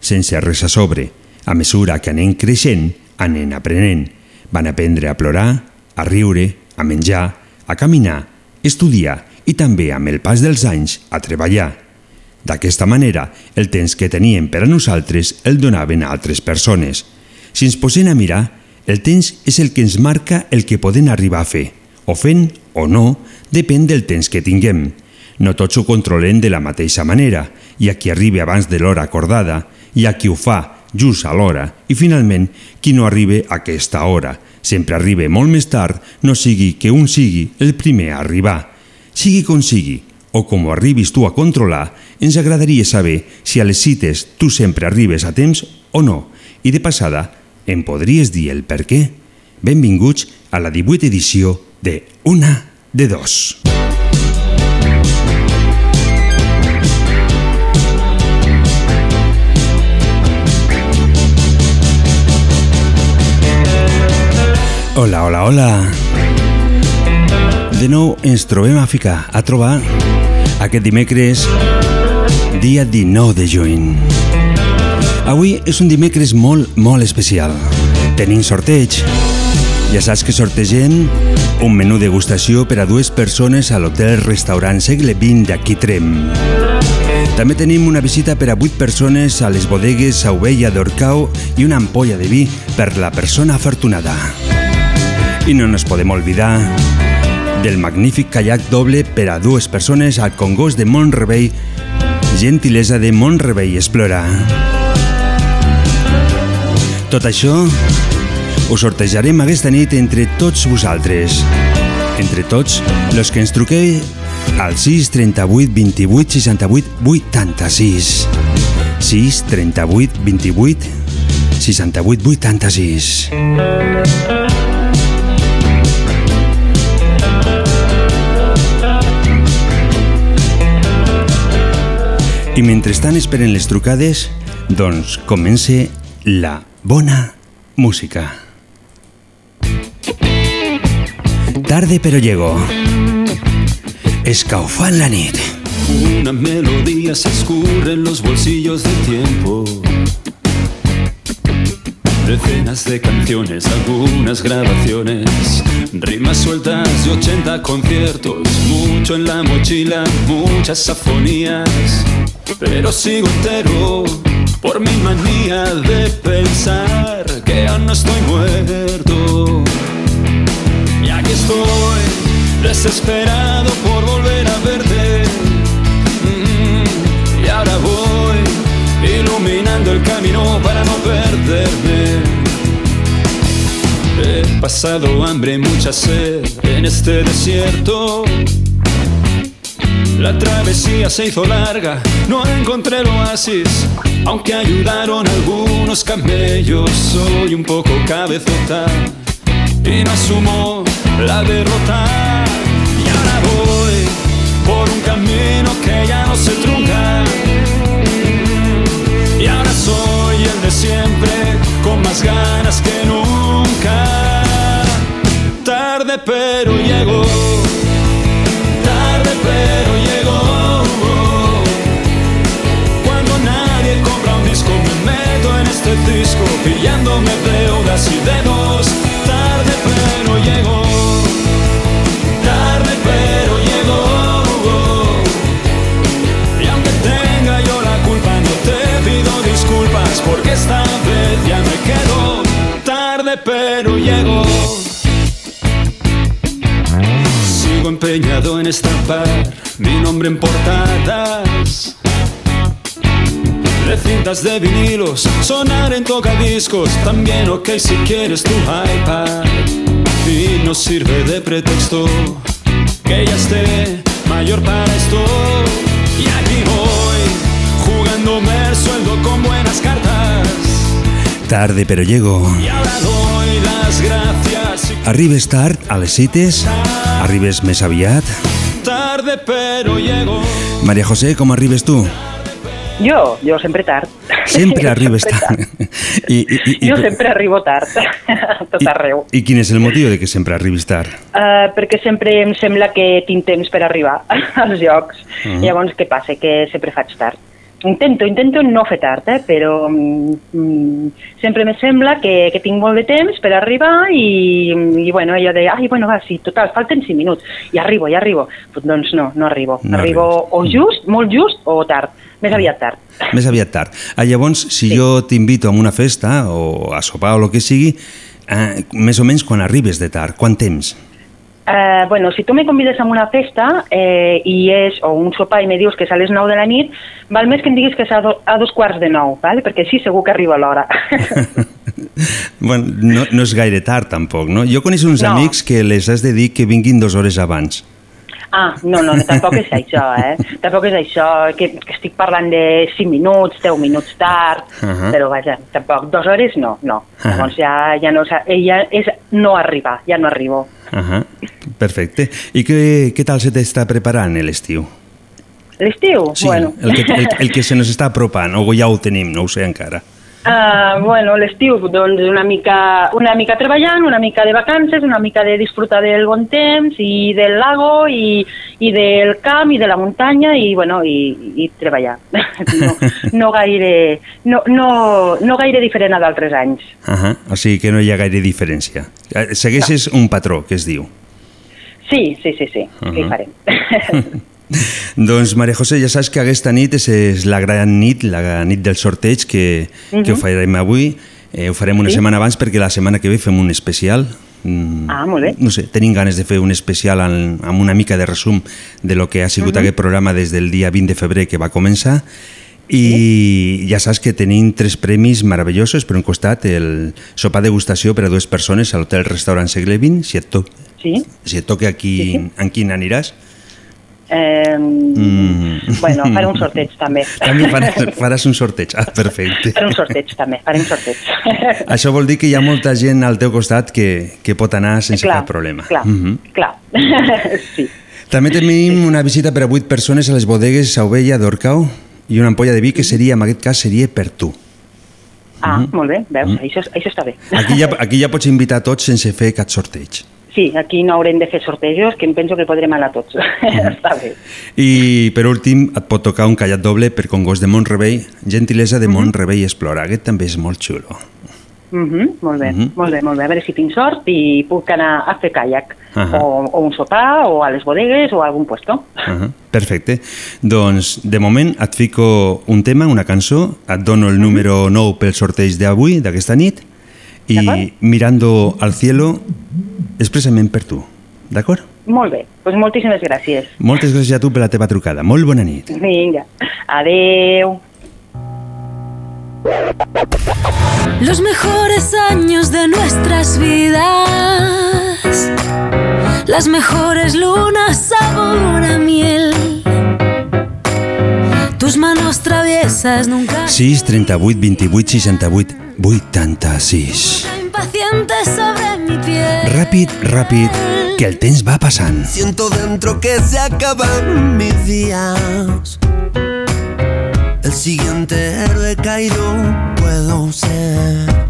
sense res a sobre. A mesura que anem creixent, anem aprenent. Van aprendre a plorar, a riure, a menjar, a caminar, estudiar i també amb el pas dels anys a treballar. D'aquesta manera, el temps que teníem per a nosaltres el donaven a altres persones. Si ens posem a mirar, el temps és el que ens marca el que podem arribar a fer. O fent o no, depèn del temps que tinguem. No tots ho controlem de la mateixa manera, i a qui arriba abans de l'hora acordada, i a qui ho fa just a l'hora, i finalment qui no arriba a aquesta hora. Sempre arriba molt més tard, no sigui que un sigui el primer a arribar. Sigui com sigui, o com ho arribis tu a controlar, ens agradaria saber si a les cites tu sempre arribes a temps o no. I de passada, em podries dir el per què? Benvinguts a la 18 edició de Una de Dos. Hola, hola, hola. De nou ens trobem a ficar, a trobar aquest dimecres, dia 19 de juny. Avui és un dimecres molt, molt especial. Tenim sorteig. Ja saps que sortegem un menú degustació per a dues persones a l'hotel-restaurant Segle XX d'aquí Trem. També tenim una visita per a 8 persones a les bodegues Sauvella d'Orcau i una ampolla de vi per la persona afortunada. I no nos podem oblidar del magnífic kayak doble per a dues persones al Congost de Montrebei, gentilesa de Montrebei Explora. Tot això ho sortejarem aquesta nit entre tots vosaltres. Entre tots los que ens truqueu al 6 38 28 68 86. 6 38 28 68 86. I mentrestant esperen les trucades, doncs comence la bona música. Tarde pero llego. Escaufant la nit. Una melodía se escurre en los bolsillos del tiempo. Decenas de canciones, algunas grabaciones, rimas sueltas de 80 conciertos, mucho en la mochila, muchas afonías pero sigo entero por mi manía de pensar que aún no estoy muerto. Y aquí estoy, desesperado por volver a verte. Mm, y ahora voy iluminando el camino para no perderme. Pasado hambre y mucha sed en este desierto la travesía se hizo larga, no encontré el oasis, aunque ayudaron algunos camellos. Soy un poco cabezota y no asumo la derrota. Y ahora voy por un camino que ya no se trunca. Y ahora soy el de siempre, con más ganas que nunca. Tarde pero llego pero llegó. Cuando nadie compra un disco, me meto en este disco, pillándome deudas y dedos. Tarde, pero llegó. Tarde, pero llegó. Y aunque tenga yo la culpa, no te pido disculpas, porque esta vez ya me quedo. Tarde, pero llegó empeñado en estampar mi nombre en portadas de cintas de vinilos, sonar en tocadiscos, también ok si quieres tu iPad y no sirve de pretexto que ya esté mayor para esto y aquí voy jugándome el sueldo con buenas cartas Tarde pero llego. Y ahora doy las gracias. Arribes tard a les cites, arribes més aviat. Tarde pero llego. Maria José, com arribes tu? Jo, jo sempre tard. Sempre arribes Sempre tard. I, i, i, Jo sempre arribo tard, a tot arreu. I, I quin és el motiu de que sempre arribis tard? Uh, perquè sempre em sembla que tinc temps per arribar als llocs. Mhm. Llavors, què passa? Que sempre faig tard. Intento, intento no fer tard, eh? però mm, mm, sempre me sembla que, que tinc molt de temps per arribar i, i bueno, jo deia, ai, bueno, va, sí, total, falten 5 minuts, i arribo, i arribo. Pues, doncs no, no arribo. No arribo o just, molt just, o tard. Més aviat tard. Més aviat tard. Ah, llavors, si Sí. jo t'invito a una festa o a sopar o el que sigui, eh, més o menys quan arribes de tard, quant temps? Eh, bueno, si tu me convides a una festa eh, i és, o un sopar i me dius que és a les 9 de la nit, val més que em diguis que és a, do, a dos quarts de 9, ¿vale? perquè així segur que arribo a l'hora. bueno, no, no és gaire tard, tampoc, no? Jo conec uns No. amics que les has de dir que vinguin dues hores abans. ah, no, no, tampoc és això, eh? Tampoc és això, que, que estic parlant de 5 minuts, 10 minuts tard, Ahà. però vaja, tampoc, dues hores no, no. Ahà. Llavors ja, ja, no, ja és no arribar, ja no arribo. Uh Perfecte. I què, què tal se t'està preparant l'estiu? L'estiu? Sí, bueno. el, que, el, el que se nos està apropant, o ja ho tenim, no ho sé encara. Uh, bueno, l'estiu, doncs una mica, una mica treballant, una mica de vacances, una mica de disfrutar del bon temps i del lago i, i del camp i de la muntanya i, bueno, i, i treballar. No, no, gaire, no, no, no gaire diferent a d'altres anys. Uh O sigui que no hi ha gaire diferència. Eh, Segueixes un patró, que es diu. Sí, sí, sí, sí, uh -huh. farem? Doncs, Maria José, ja saps que aquesta nit és, és la gran nit, la nit del sorteig que, uh -huh. que ho farem avui. Eh, ho farem una Sí. setmana abans perquè la setmana que ve fem un especial. Mm, Ah, molt bé. No sé, tenim ganes de fer un especial en, amb una mica de resum de lo que ha sigut uh -huh. aquest programa des del dia 20 de febrer que va començar i ja saps que tenim tres premis meravellosos. Per un costat, el sopar degustació per a dues persones a l'hotel restaurant Segle XX. Si et, to Sí? si et toca aquí, Sí, sí. en quin aniràs? Eh, Mm. Bueno, faré un sorteig també. També faràs, faràs un sorteig. Ah, perfecte. faré un sorteig també, faré un sorteig. Això vol dir que hi ha molta gent al teu costat que, que pot anar sense clar, cap problema. Clar, Mhm. clar. sí. També tenim una visita per a 8 persones a les bodegues Sauvella d'Orcau i una ampolla de vi que seria, en aquest cas, seria per tu. Ah, molt bé, veus, això, això està bé. Aquí ja, aquí ja pots invitar tots sense fer cap sorteig. Sí, aquí no haurem de fer sortejos, que em penso que podrem anar tots. està bé. I per últim et pot tocar un callat doble per Congost de Montrebei, gentilesa de Montrebei Explora. Aquest també és molt xulo. Mm -hmm, molt bé, Mhm. molt bé, molt bé. A veure si tinc sort i puc anar a fer caiac. Ahà. O, o un sopar, o a les bodegues, o a algun puesto. Uh -huh. Perfecte. Doncs, de moment, et fico un tema, una cançó, et dono el número 9 pel sorteig d'avui, d'aquesta nit, i D'acord. Mirando al cielo, expressament per tu. D'acord? Molt bé, doncs moltíssimes gràcies. Moltes gràcies a tu per la teva trucada. Molt bona nit. Vinga, adeu. Los mejores años de nuestras vidas, las mejores lunas sabor a miel. Tus manos traviesas nunca 6 38 28 68 86 impaciente sobre mi piel. Ràpid, ràpid, que el temps va passant. Siento dentro que se acaban mis días. El siguiente héroe caído puedo ser.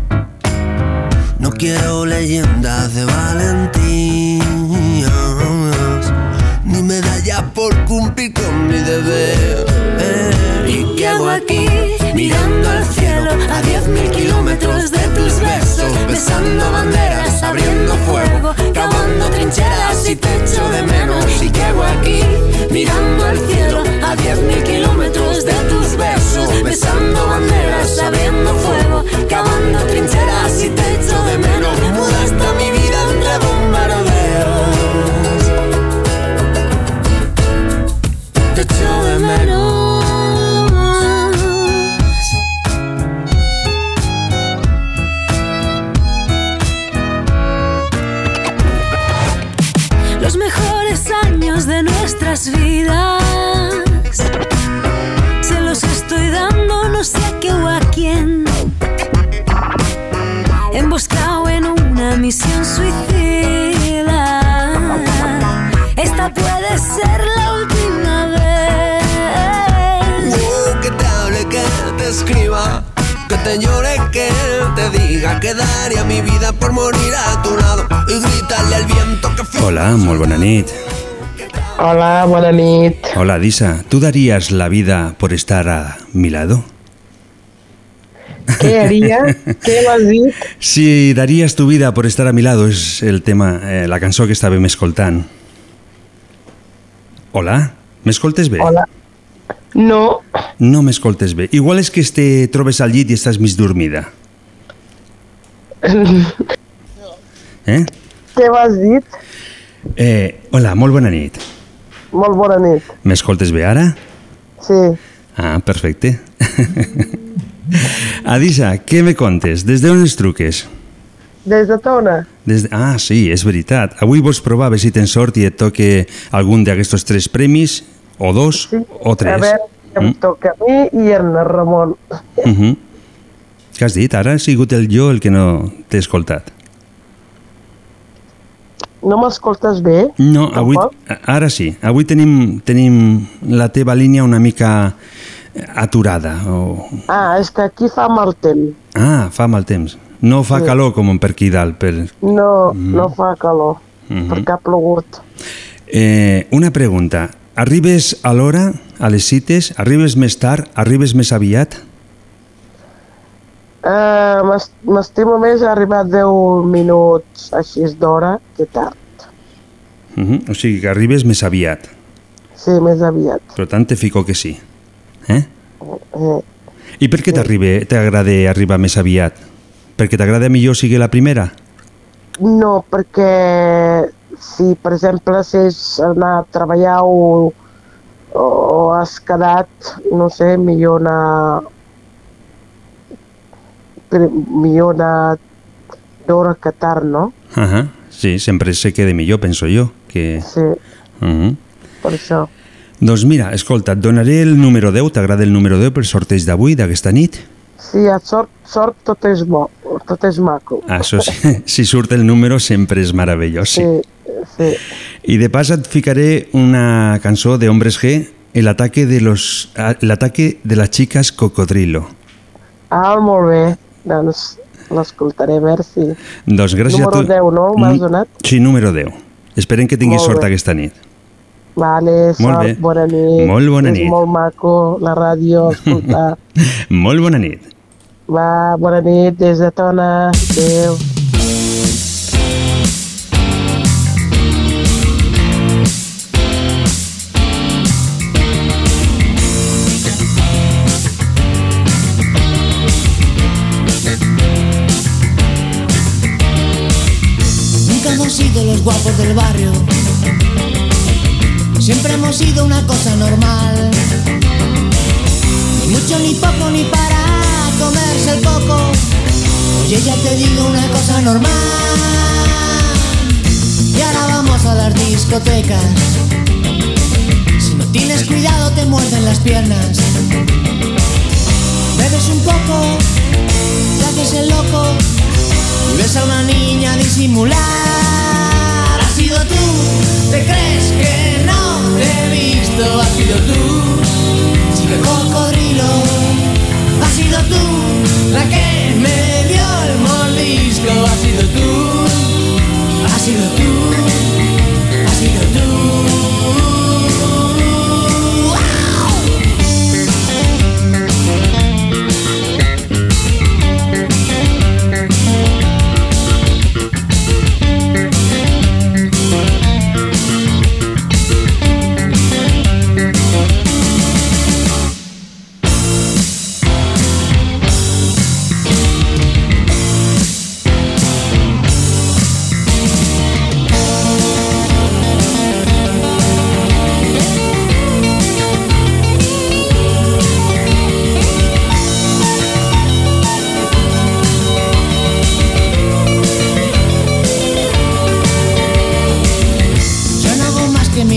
No quiero leyendas de valentías, por cumplir con mi deber. ¿Y qué aquí? Mirando al cielo a diez mil kilómetros de tus besos, besando banderas, abriendo fuego, cavando trincheras y te echo de menos. ¿Y qué aquí? Mirando al cielo a diez mil kilómetros de tus besos, besando banderas, abriendo fuego, cavando trincheras y te echo de menos. Que daría mi vida por morir a tu lado y gritarle al viento que fui. Hola, molt bona nit. Hola, bona nit. Hola, Disa. ¿Tú darías la vida por estar a mi lado? Què haria? Què m'has dit? Si darías tu vida por estar a mi lado és el tema, eh, la cançó que estàvem escoltant. Hola? M'escoltes bé? Hola. No, No m'escoltes bé. Igual és que te trobes al llit i estàs mig dormida. Eh? què m'has dit? eh? Hola, molt bona nit. Molt bona nit. M'escoltes bé ara? Sí, Ah, perfecte. Adisa, què me contes? Des d'on els truques? des de Tona. Des de... Ah, sí, és veritat. Avui vols provar a veure si tens sort i et toque algun d'aquests tres premis, o dos, Sí. o tres. A veure, em Mm? toca a mi i en Ramon. Uh -huh. Què has dit? Ara ha sigut el jo el que no t'he escoltat. No m'escoltes bé? No, avui, ara sí. Avui tenim, tenim la teva línia una mica aturada. O... Ah, és que aquí fa mal temps. Ah, fa mal temps. No fa Sí. calor com per aquí dalt. Per... No, no fa calor, Mhm. perquè ha plogut. Eh, una pregunta. Arribes a l'hora, a les cites? Arribes més tard? Arribes més aviat? Uh, M'estimo més ha arribat 10 minuts així d'hora que tard. Uh -huh. O sigui que arribes més aviat. Sí, més aviat. Per tant, te fico que sí. Eh? Eh, I per què t'arriba- t'agrada arribar més aviat? Perquè t'agrada millor sigui la primera? No, perquè si, per exemple, si és anar a treballar o, o has quedat, no sé, millor anar... millor anar d'hora que tard, no? Uh -huh. Sí, sempre se queda millor, penso jo. Que... Sí, Uh -huh. per això. Doncs mira, escolta, et donaré el número 10, t'agrada el número 10 pel sorteig d'avui, d'aquesta nit? Sí, a sort, sort tot és bo, tot és maco. Això sí, si surt el número sempre és meravellós, sí. Sí, sí. I de pas et ficaré una cançó de Hombres G, el ataque de los el ataque de las chicas cocodrilo. Ah, molt bé. Doncs l'escoltaré, merci. Doncs gràcies Número a tu... 10, no? M'has donat? Sí, número 10. Esperem que tinguis Molt sort aquesta nit. Vale, Molt sort, bé. bona nit. Molt bona és nit. molt maco la ràdio, escoltar. Molt bona nit. Va, bona nit des de Tona. Adéu. Sido los guapos del barrio. Siempre hemos sido una cosa normal. Ni mucho ni poco ni para comerse el coco. Oye, ya te digo una cosa normal. Y ahora vamos a las discotecas. Si no tienes cuidado te muerden las piernas. Bebes un poco, te haces el loco y ves a una niña disimular. Tú, te crees que no te he visto. Has sido tú, chica cocodrilo. Has sido tú, la que me dio el mordisco. Has sido tú, has sido tú,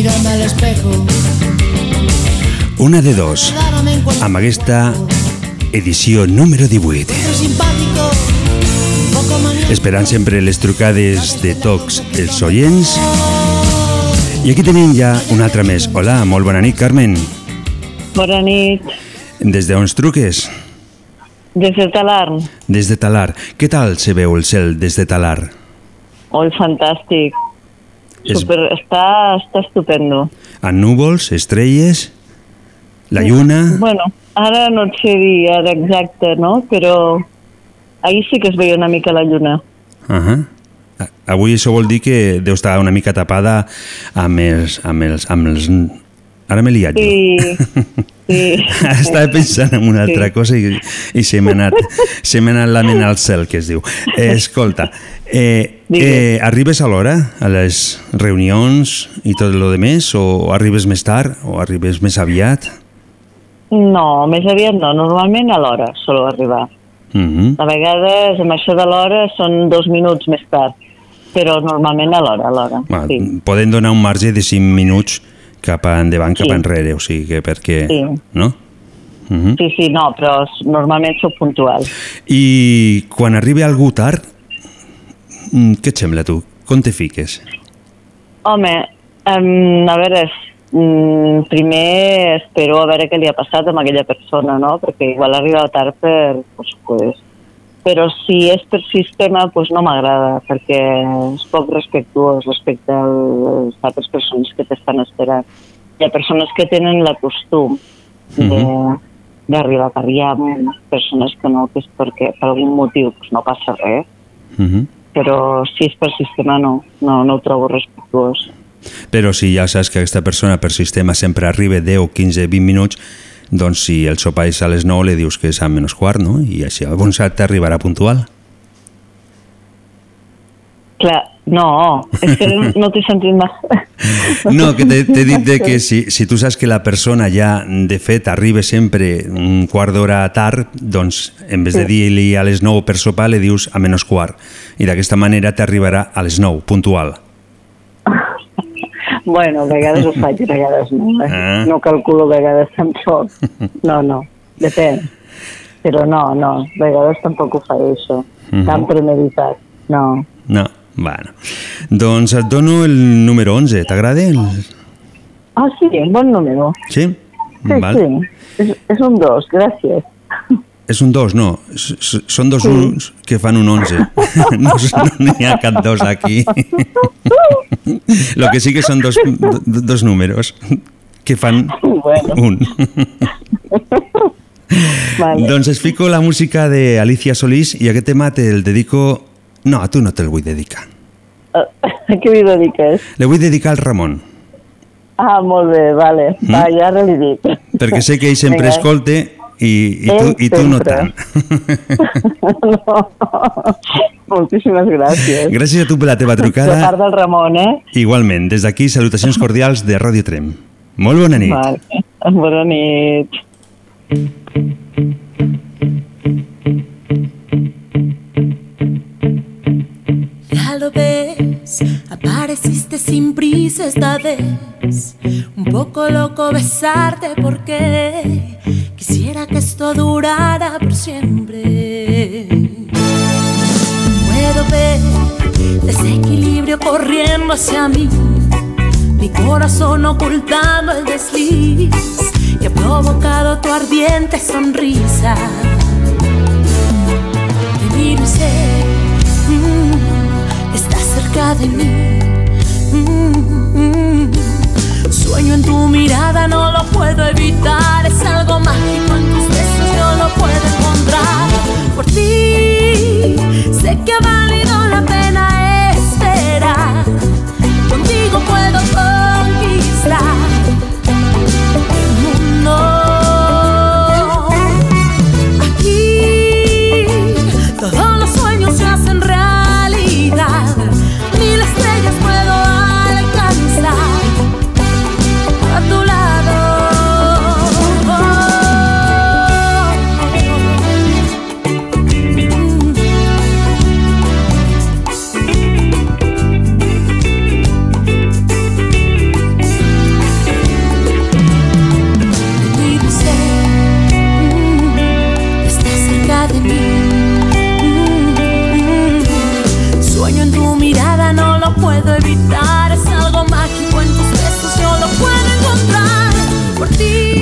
mirarme al espejo. Una de dos, amb aquesta edició número 18. Soy simpático, un poco manía. esperant sempre les trucades de tots els oients. I aquí tenim ja un altre més. Hola, molt bona nit, Carmen. Bona nit. Des d'on truques? Des de Talarn. Des de Talar. Què tal se veu el cel des de Talar? Oi, fantàstic. És- Super, està, està estupendo. Amb núvols, estrelles, la lluna... Bueno, ara no et sé dir ara exacte, no? Però ahir sí que es veia una mica la lluna. Uh -huh. Avui això vol dir que deu estar una mica tapada amb els... Amb els, amb els... Ara m'he liat jo. Sí, sí. Estava pensant en una altra Sí. cosa i, i se m'ha anat, se anat la ment al cel, que es diu. Eh, escolta, eh, eh, arribes a l'hora a les reunions i tot el més o arribes més tard o arribes més aviat? No, més aviat no. Normalment a l'hora solo arribar. Mm A vegades, amb això de l'hora, són dos minuts més tard. Però normalment a l'hora, a l'hora. -hmm. Sí. Podem donar un marge de 5 minuts cap endavant, cap Sí. enrere, o sigui que perquè... Sí. No? Mm -hmm. sí, sí, no, però normalment sóc puntual. I quan arriba algú tard, què et sembla tu? Com te fiques? Home, um, a veure, um, primer espero a veure què li ha passat amb aquella persona, no? Perquè igual arriba tard per... Pues, pues, però si és per sistema, pues no m'agrada, perquè és poc respectuós respecte a les altres persones que t'estan esperant. Hi ha persones que tenen la costum de, Mhm. d'arribar tard. Hi ha persones que no, que és perquè per algun motiu pues, no passa res, Mm -hmm. Però si és per sistema no, no, no ho trobo respectuós. Però si ja saps que aquesta persona per sistema sempre arriba 10, 15, 20 minuts, doncs si el sopar és a les 9 li dius que és a menys quart, no? I així llavors t'arribarà puntual. Clar, no, és que no, t'he sentit mal. No, que t'he dit de que si, si tu saps que la persona ja, de fet, arriba sempre un quart d'hora tard, doncs en vez de dir-li a les 9 per sopar, li dius a menys quart. I d'aquesta manera t'arribarà a les 9, puntual. Bueno, a vegades ho faig, a vegades no. Eh? Ah. No calculo a vegades tampoc. No, no, depèn. Però no, no, a vegades tampoc ho faig, això. Mhm. Tan premeditat, no. No, bueno. Doncs et dono el número 11, t'agrada? El... Ah, sí, bon número. Sí? Sí, Val. sí. És, és un dos, gràcies. És un 2, no. S- Són dos Sí. uns que fan un 11. No n'hi ha cap dos aquí. Lo que sí que són dos, do- dos números que fan Bueno. un. Vale. Doncs es fico la música de Alicia Solís i aquest tema te'l dedico... No, a tu no te'l vull dedicar. A què li dediques? Le vull dedicar al Ramon, Ah, molt bé, vale. Mm? Va, ja ara li dic. perquè sé que ell sempre Vinga. escolte i, i, tu, i tu no tant. no. Moltíssimes gràcies. Gràcies a tu per la teva De trucada. part del Ramon, eh? Igualment, des d'aquí, salutacions cordials de Ràdio Trem. Molt bona nit. Vale. Bona nit. Ya lo ves, apareciste sin prisa esta vez. Un poco loco besarte porque quisiera que esto durara por siempre. Puedo ver desequilibrio corriendo hacia mí. Mi corazón ocultando el desliz que ha provocado tu ardiente sonrisa. Te miro y sé de mí. Mm, mm. Sueño en tu mirada, no lo puedo evitar. Es algo mágico en tus besos, yo lo puedo encontrar. Por ti, sé que ha valido la pena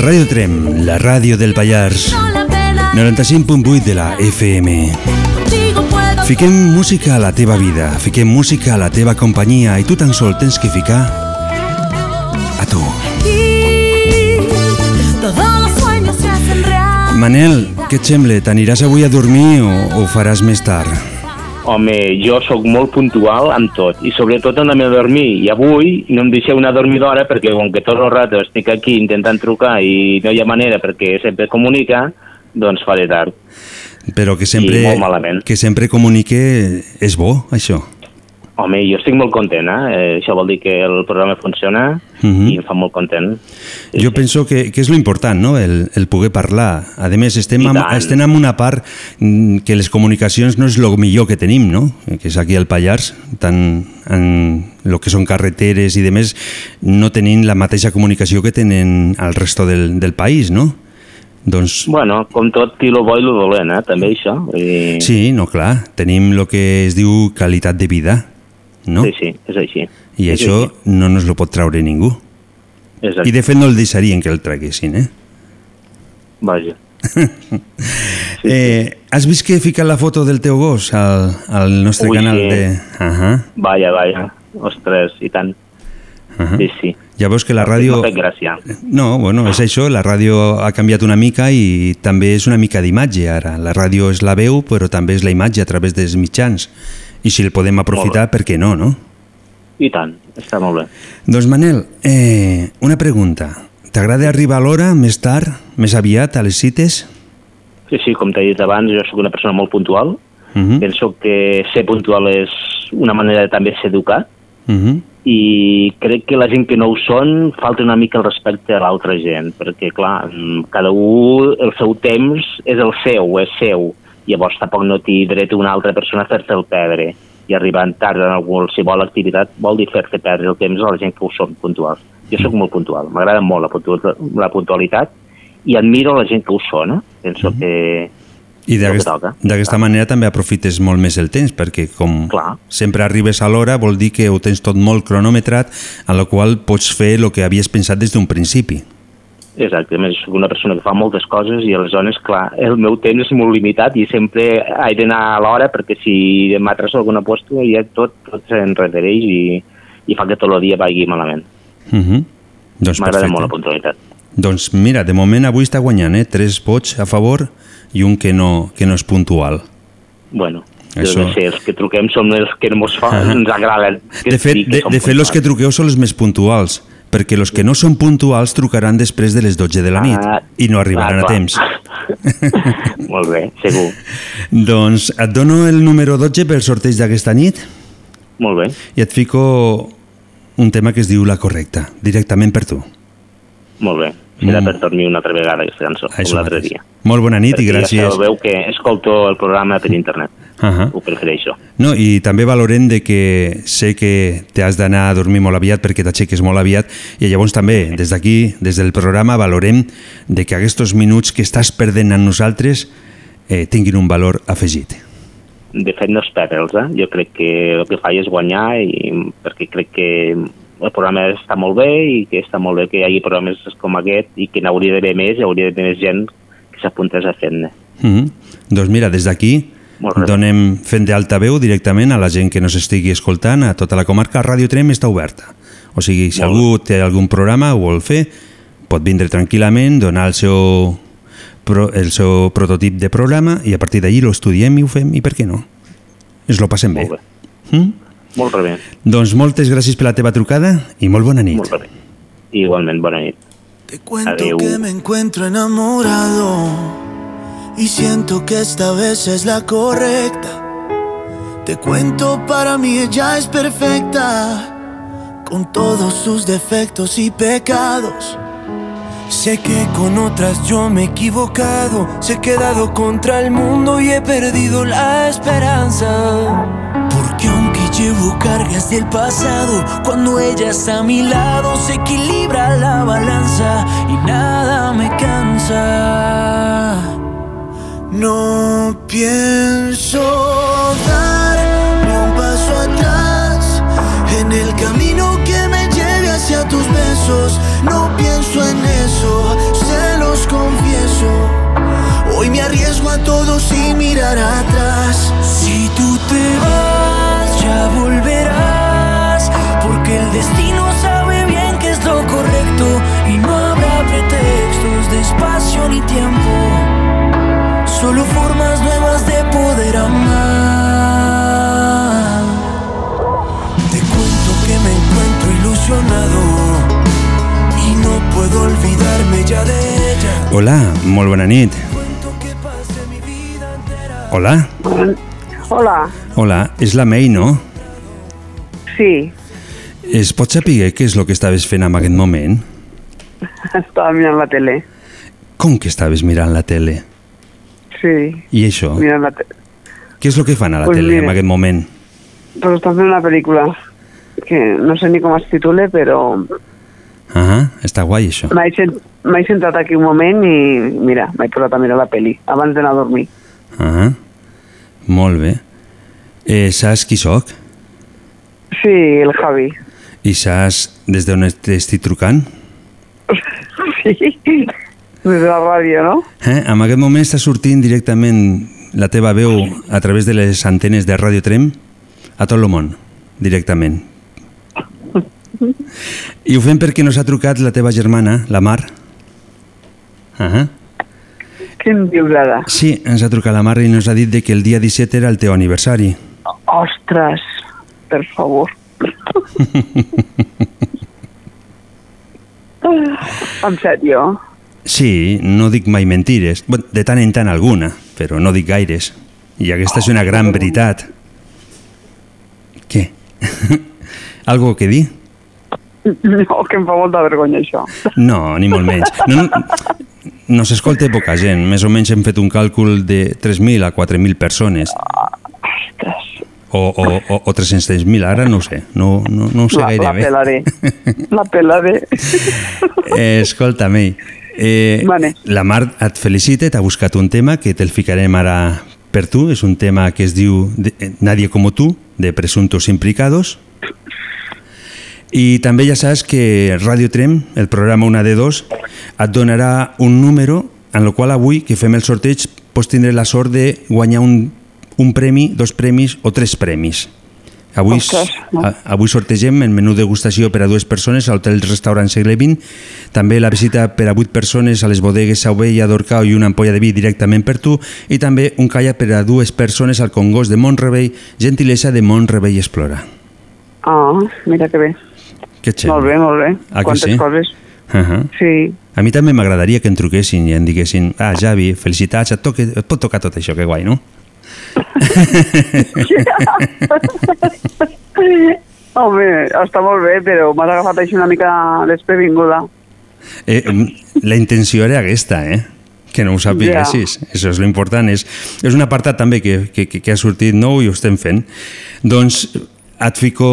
Radio Trem, la ràdio del Pallars, no la pena. 95.8 de la FM. Fiquem música a la teva vida, fiquem música a la teva companyia i tu tan sol tens que ficar a tu. Manel, què et sembla? T'aniràs avui a dormir o ho faràs més tard? Home, jo sóc molt puntual amb tot, i sobretot anar a dormir. I avui no em deixeu una dormidora perquè com que tot el rato estic aquí intentant trucar i no hi ha manera perquè sempre comunica, doncs faré tard. Però que sempre, que sempre comunique és bo, això. Home, jo estic molt content, eh? eh? Això vol dir que el programa funciona Mhm. i em fa molt content. Jo penso que, que és lo important, no? el, el poder parlar. A més, estem, amb, estem en una part mm, que les comunicacions no és el millor que tenim, no? que és aquí al Pallars, tant en el que són carreteres i demés, no tenim la mateixa comunicació que tenen al resto del, del país, no? Doncs Bueno, com tot, qui lo bo i lo dolent, eh? també això. I... sí, no, clar, tenim el que es diu qualitat de vida, no? sí, sí, és així. I és això no nos lo pot traure ningú. Així. Exacte. I de fet no el deixarien que el traguessin, eh? Vaja. Eh, has vist que he ficat la foto del teu gos al, al nostre Ui, canal sí. de... Ahà, Vaja, vaja. Ostres, i tant. ahà. Sí, sí. Ja veus que la ràdio... No, bueno, és això, la ràdio ha canviat una mica i també és una mica d'imatge ara. La ràdio és la veu, però també és la imatge a través dels mitjans. I si el podem aprofitar, per què no, no? I tant, està molt bé. Doncs Manel, eh, una pregunta. T'agrada arribar a l'hora, més tard, més aviat, a les cites? Sí, sí, com t'he dit abans, jo sóc una persona molt puntual. Uh -huh. Penso que ser puntual és una manera de també ser educat Uh -huh. i crec que la gent que no ho són falta una mica el respecte a l'altra gent, perquè, clar, cada un, el seu temps és el seu, és seu, llavors tampoc no té dret una altra persona a fer-te'l perdre i arribant tard en qualsevol activitat vol dir fer-te perdre el temps a la gent que ho són puntuals. Jo sóc molt puntual, m'agrada molt la, puntual, la puntualitat i admiro la gent que ho són, eh? Penso I És el que toca. d'aquesta manera també aprofites molt més el temps, perquè com Clar. sempre arribes a l'hora vol dir que ho tens tot molt cronometrat, a la qual pots fer el que havies pensat des d'un principi. Exacte, més soc una persona que fa moltes coses i aleshores, clar, el meu temps és molt limitat i sempre he d'anar a l'hora perquè si m'atraso alguna posta ja tot, tot s'enredereix i, i fa que tot el dia vagi malament. Uh -huh. Doncs M'agrada molt la puntualitat. Doncs mira, de moment avui està guanyant, eh? Tres vots a favor i un que no, que no és puntual. Bueno, jo Això- no sé, els que truquem som els que ens, fa, ens agraden. Que De fet, digui que de, de fet, els que truqueu són els més puntuals, perquè els que no són puntuals trucaran després de les 12 de la nit Ah, i no arribaran ah, a clar. temps. molt bé, segur. Doncs et dono el número 12 pel sorteig d'aquesta nit Molt bé, i et fico un tema que es diu La Correcta, directament per tu. molt bé. Serà Mm. per dormir una altra vegada aquesta cançó, com Això l'altre dia. Molt bona nit i Perquè gràcies. Ja sabeu que escolto el programa per internet. Ahà. Ho prefereixo. No, i també valorem de que sé que t'has d'anar a dormir molt aviat perquè t'aixeques molt aviat i llavors també, des d'aquí, des del programa, valorem de que aquests minuts que estàs perdent amb nosaltres eh, tinguin un valor afegit. De fet, no és perdre'ls, eh? Jo crec que el que faig és guanyar i perquè crec que el programa està molt bé i que està molt bé que hi hagi programes com aquest i que n'hauria d'haver més i hauria d'haver més gent que s'apuntés a fer-ne. Mm -hmm. Doncs mira, des d'aquí donem fent d'altaveu directament a la gent que nos estigui escoltant, a tota la comarca, Ràdio Trem està oberta. O sigui, si Molt algú té algun programa o vol fer, pot vindre tranquil·lament, donar el seu, el seu prototip de programa i a partir d'allí lo estudiem i ho fem, i per què no? Ens lo passem bé. Bé. Mm? Molt bé. Doncs moltes gràcies per la teva trucada i molt bona nit. Molt bé. Igualment, bona nit. Te cuento Adeu. que me encuentro enamorado y siento que esta vez es la correcta. Te cuento, para mí ella es perfecta, con todos sus defectos y pecados. Sé que con otras yo me he equivocado, que he dado contra el mundo y he perdido la esperanza. Porque Llevo cargas del pasado, cuando ella está a mi lado se equilibra la balanza y nada me cansa. No pienso darme un paso atrás en el camino que me lleve hacia tus besos. No pienso en eso, se los confieso. Hoy me arriesgo a todo sin mirar atrás. Si tú te vas. Espacio ni tiempo, solo formas nuevas de poder amar. Te cuento que me encuentro ilusionado y no puedo olvidarme ya de ella. Hola, molt bona nit. Hola, Hola, hola, és la May, no? sí, Es pot saber què és el que estaves fent en aquest moment? estaba mirando la tele. Com que estaves mirant la tele? Sí, I això? mirando la tele. Què és el que fan a la Pues tele en mira. aquest moment? Pues están haciendo una película que no sé ni cómo se titule, pero Ah, està guai això. m'he sent- m'he sentat aquí un moment i mira, m'he posat a mirar la peli abans d'anar a dormir. Ah, molt bé. Eh, saps qui sóc? Sí, el Javi. I saps des d'on t'estic trucant? Sí, des de la ràdio, no? Eh? En aquest moment està sortint directament la teva veu a través de les antenes de Radio Trem a tot el món, directament. I ho fem perquè nos ha trucat la teva germana, la Mar. Ah Què em dius ara? Sí, ens ha trucat la Mar i ens ha dit de que el dia 17 era el teu aniversari. Ostres, per favor. en sèrio? Sí, no dic mai mentires. Bé, De tant en tant alguna, però no dic gaires. I aquesta és una gran veritat. Què? Algo que dir? No, que em fa molta vergonya això. No, ni molt menys. No, no, no s'escolta poca gent. Més o menys hem fet un càlcul de 3.000 a 4.000 persones. O, o, o, o 300.000, ara no ho sé. No, no, no ho sé la, gaire la bé. pelaré. La pelaré. Eh, escolta'm, eh, Vale. la Mar et felicita, t'ha buscat un tema que te'l ficarem ara per tu. És un tema que es diu eh, Nadie como tú, de Presuntos Implicados. I també ja saps que Radio Trem, el programa Una de Dos, et donarà un número en el qual avui, que fem el sorteig, pots tindre la sort de guanyar un, un premi, dos premis o tres premis. Avui, Ostres, no? a, avui sortegem el menú degustació per a dues persones a l'hotel restaurant Segle XX, també la visita per a vuit persones a les bodegues Sauvella, Dorcao i una ampolla de vi directament per tu i també un calla per a dues persones al Congost de Montrebell, gentilesa de Montrebell Explora. Ah, mira que bé. Que xel. Molt bé, molt bé. Ah, Quantes sí? coses. Uh -huh. Sí. A mi també m'agradaria que em truquessin i em diguessin ah, Javi, felicitats, et, toque, et pot tocar tot això, que guai, no? Home, està molt bé, però m'has agafat així una mica desprevinguda. Eh, em, la intenció era aquesta, eh? Que no ho sapiguessis. Ja. Això és l'important. És, és un apartat també que, que, que, que ha sortit nou i ho estem fent. Doncs et fico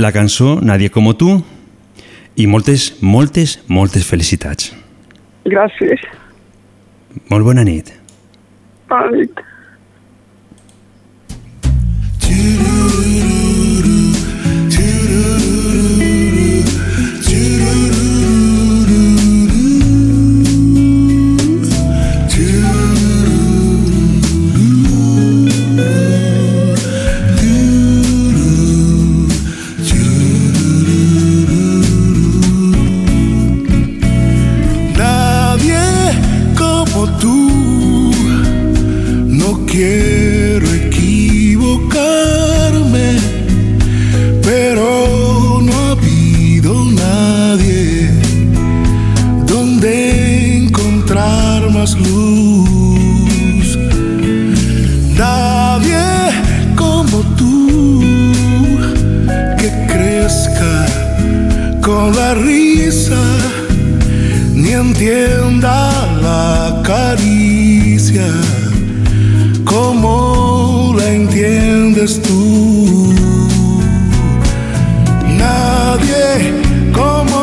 la cançó Nadie como tu i moltes, moltes, moltes felicitats. Gràcies. Molt bona nit. Bona nit. Nadie la risa ni entienda la caricia como la entiendes tú. Nadie como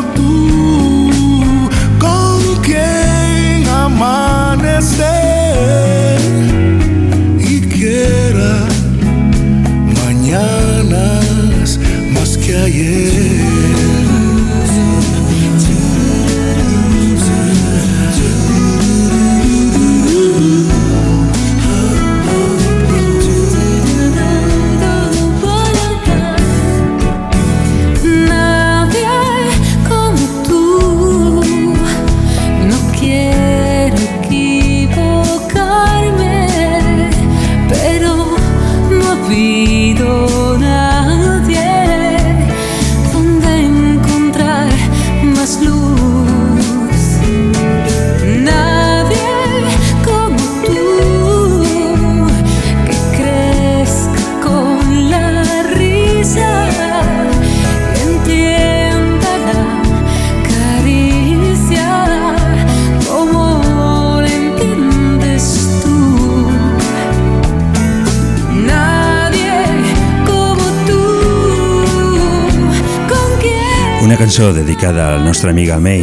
cançó dedicada a la nostra amiga May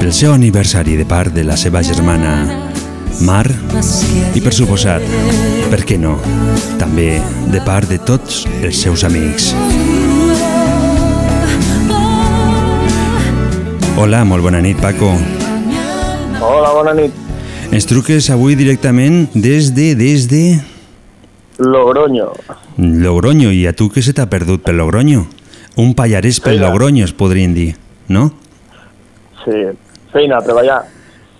pel seu aniversari de part de la seva germana Mar i per suposat, per què no, també de part de tots els seus amics. Hola, molt bona nit, Paco. Hola, bona nit. Ens truques avui directament des de, des de... Logroño. Logroño, i a tu què se t'ha perdut per Logroño? Un pallarès per Feina. Logroño, es podrien dir, no? Sí, feina, treballar.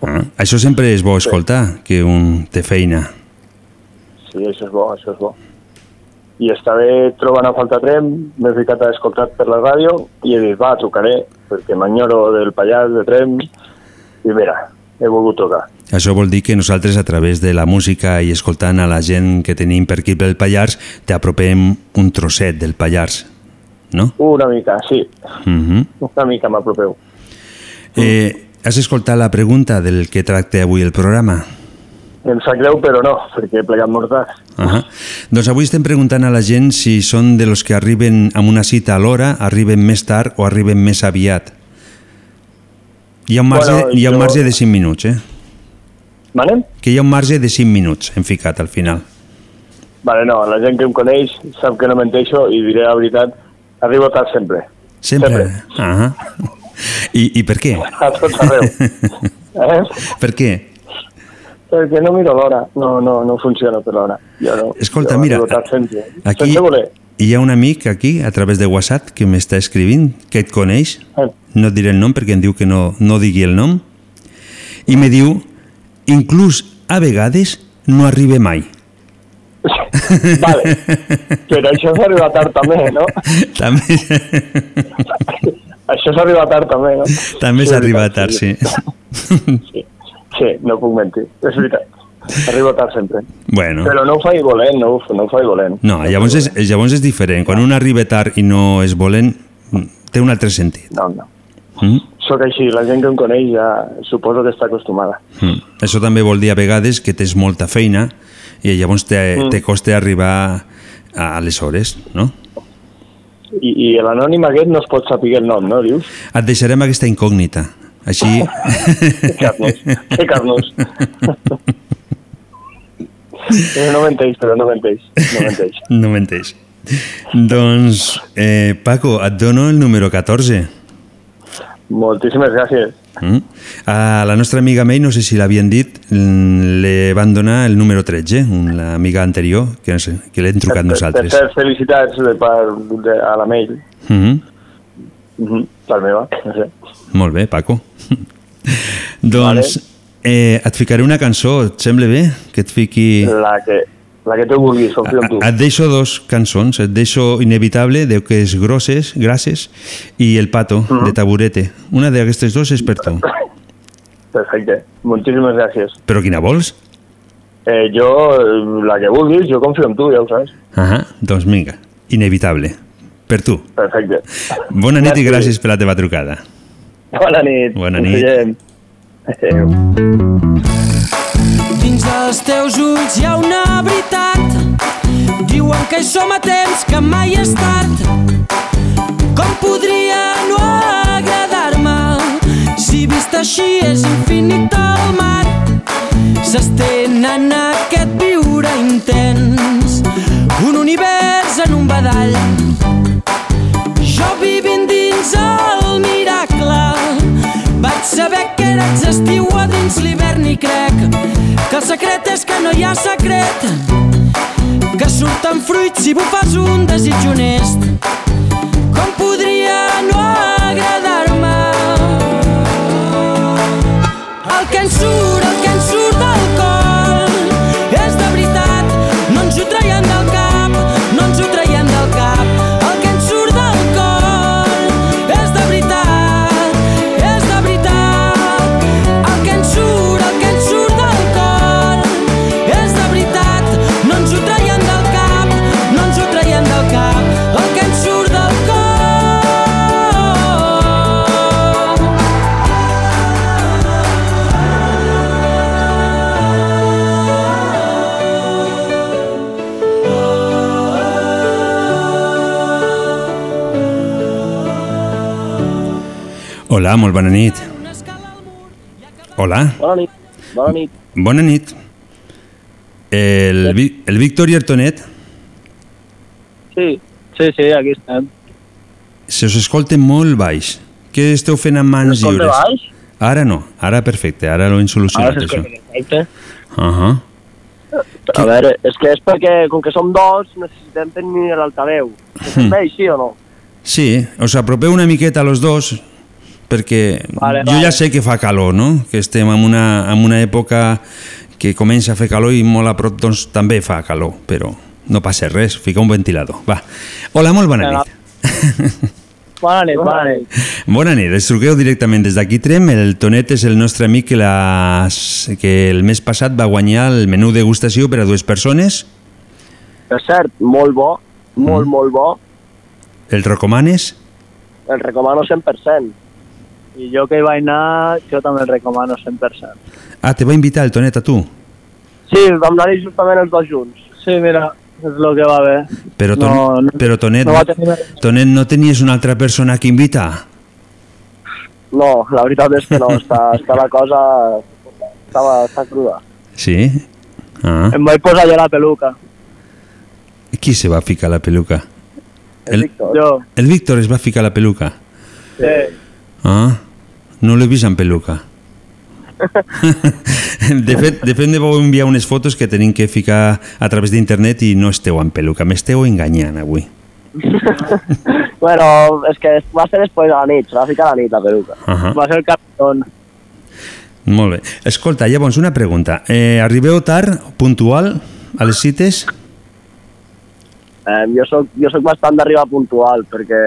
Ah, això sempre és bo escoltar, que un té feina. Sí, això és bo, això és bo. I està bé trobant a falta tren, m'he ficat a escoltar per la ràdio i he dit, va, trucaré, perquè m'enyoro del Pallars de tren i mira, he volgut trucar. Això vol dir que nosaltres, a través de la música i escoltant a la gent que tenim per aquí pel Pallars, t'apropem un trosset del Pallars, no? Una mica, sí, Uh una mica m'apropeu. eh, has escoltat la pregunta del que tracta avui el programa? Em sap greu, però no, perquè he plegat molt tard. Uh -huh. Doncs avui estem preguntant a la gent si són de los que arriben amb una cita a l'hora, arriben més tard o arriben més aviat. Hi ha un marge, Bueno, hi ha un jo- marge de 5 minuts, eh? Manem? Que hi ha un marge de 5 minuts, hem ficat al final. Vale, no, la gent que em coneix sap que no menteixo i diré la veritat, arribo tard sempre. Sempre? Uh -huh. I, I per què? A tot arreu. eh? Per què? Perquè no miro l'hora, no, no, no funciona per l'hora. Jo no, Escolta, jo mira, sempre. Aquí Sense voler. Hi ha un amic aquí, a través de WhatsApp, que m'està escrivint, que et coneix, no et diré el nom perquè em diu que no, no digui el nom, i me diu, inclús a vegades no arriba mai. Vale, però això s'arriba tard també, no? També, Això s'arriba tard també, no? també s'arriba tard, sí. Sí, sí, no puc mentir, és veritat. Arribo tard sempre. Bueno, Però no ho faig volent, no, no ho faig volent. no, llavors és, llavors és diferent. Quan un arriba tard i no és volent, té un altre sentit. No, no. Mm? Sóc així, la gent que em coneix ja suposo que està acostumada. Mm. Això també vol dir a vegades que tens molta feina i llavors te, Mm. te costa arribar a les hores, no? I, i l'anònim aquest no es pot saber el nom, no, dius? Et deixarem aquesta incògnita. Així... Carnos, que Carnos. Eh, no menteix, però no menteix, no menteix. no menteix. Doncs, eh, Paco, et dono el número 14. Moltíssimes gràcies. Mm? A la nostra amiga May, no sé si l'havien dit, li van donar el número 13, un- l'amiga anterior, que, no sé, que l'hem trucat nosaltres. Per, per felicitats de part de, a la mail. Mm -hmm. Mm -hmm. Per meva, no sé. Molt bé, Paco. doncs, eh, et ficaré una cançó, et sembla bé? Que et fiqui... La que, la que tu vulguis, confio en tu. Et deixo dos cançons, et deixo Inevitable, de que és grosses, grasses, i El Pato, Mhm. de Taburete. Una d'aquestes dues és per tu. Perfecte. Moltíssimes gràcies. Però quina vols? Eh, jo, la que vulguis, jo confio en tu, ja ho saps. Ahà, doncs vinga, Inevitable. Per tu. Perfecte. Bona nit i Merci. gràcies per la teva trucada. Bona nit. Bona Ens nit. Adéu. Dins dels teus ulls hi ha una veritat. Diuen que hi som a temps, que mai és tard. Com podria no agradar-me si vist així és infinit el mar? S'estén en aquest viure intens, un univers en un badall. Jo vivint dins el vaig saber que eres estiu a dins l'hivern i crec que el secret és que no hi ha secret. Que surten fruits si bufes un desig honest. Com podria Hola, molt bona nit. Hola, Bona nit. Bona nit. bona nit. El, el Víctor i el Tonet Sí, sí, sí, aquí estem. se us escolten molt baix. Què esteu fent amb mans Escolta lliures? baix? Ara no, ara perfecte, ara ho hem solucionat, Ara això. perfecte. Uh -huh. A veure, és que és perquè, com que som dos, necessitem tenir l'altaveu. Hmm. Bé, sí o no? Sí, us apropeu una miqueta a los dos perquè Vale, jo vale. ja sé que fa calor, no? Que estem en una, en una època que comença a fer calor i molt a prop doncs, també fa calor, però no passa res, fica un ventilador. Va. Hola, molt bona nit. Bona nit, bona nit. Bona nit, es truqueu directament des d'aquí Trem. El Tonet és el nostre amic que, les, que el mes passat va guanyar el menú degustació per a dues persones. Per cert, molt bo, molt, Mm. molt bo. El recomanes? El recomano 100%. I jo que hi vaig anar, jo també el recomano 100%. Ah, te va invitar el Tonet a tu. Sí, vam anar-hi justament els dos junts. Sí, mira, és el que va bé. Però, ton, No, no- però Tonet, no tenir. Tonet, no tenies una altra persona que invitar? No, la veritat és que no, està, està la cosa... Estava, està cruda. Sí? Ah. Em vaig posar jo la peluca. Qui se va ficar la peluca? El, Víctor. Jo. el Víctor es va ficar la peluca. Sí. Ah, no l'he vist amb peluca. de fet, de fet, vau enviar unes fotos que tenim que ficar a través d'internet i no esteu amb peluca, m'esteu enganyant avui. Bueno, és que va ser després de la nit, se va ficar a la nit la peluca. Ahà. Va ser el capitón. Molt bé. Escolta, llavors, una pregunta. Eh, arribeu tard, puntual, a les cites? Eh, jo, soc, jo soc bastant d'arribar puntual perquè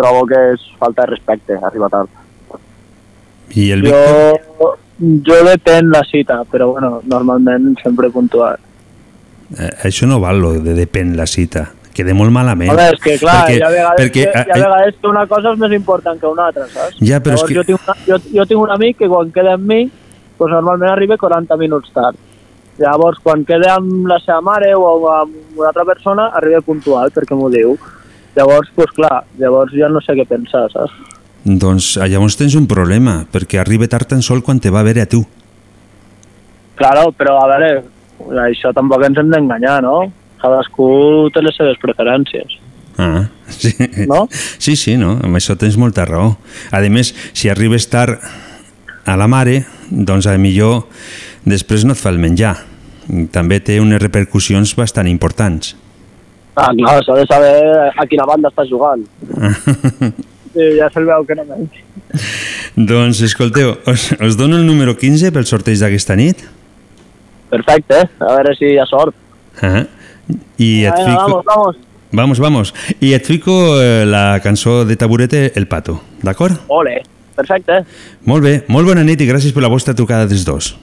trobo que és falta de respecte arribar tard. I el Víctor? Jo, jo depèn la cita, però bueno, normalment sempre puntual. Eh, això no val, lo de depèn la cita. Queda molt malament. Home, és que clar, perquè, hi ha vegades, perquè, ha eh, vegades que una cosa és més important que una altra, saps? Ja, però és Llavors, que- jo, tinc una, jo, jo tinc un amic que quan queda amb mi, pues normalment arriba 40 minuts tard. Llavors, quan queda amb la seva mare o amb una altra persona, arriba puntual, perquè m'ho diu. Llavors, pues clar, llavors ja no sé què pensar, saps? Doncs ah, llavors tens un problema, perquè arriba tard tan sol quan te va a veure a tu. Claro, però a veure, això tampoc ens hem d'enganyar, no? Cadascú té les seves preferències. Ah, sí. No? Sí, sí, no? Amb això tens molta raó. A més, si arribes tard a la mare, doncs a millor després no et fa el menjar. També té unes repercussions bastant importants. Ah, clar, s'ha de saber a quina banda estàs jugant. Sí, ja se'l veu que no menys. doncs, escolteu, us, us dono el número 15 pel sorteig d'aquesta nit. Perfecte, a veure si hi ha sort. Ah, I et fico... vamos, vamos. Vamos, vamos. I et fico eh, la cançó de Taburete, El Pato, d'acord? Ole, perfecte. Molt bé, molt bona nit i gràcies per la vostra trucada dels dos.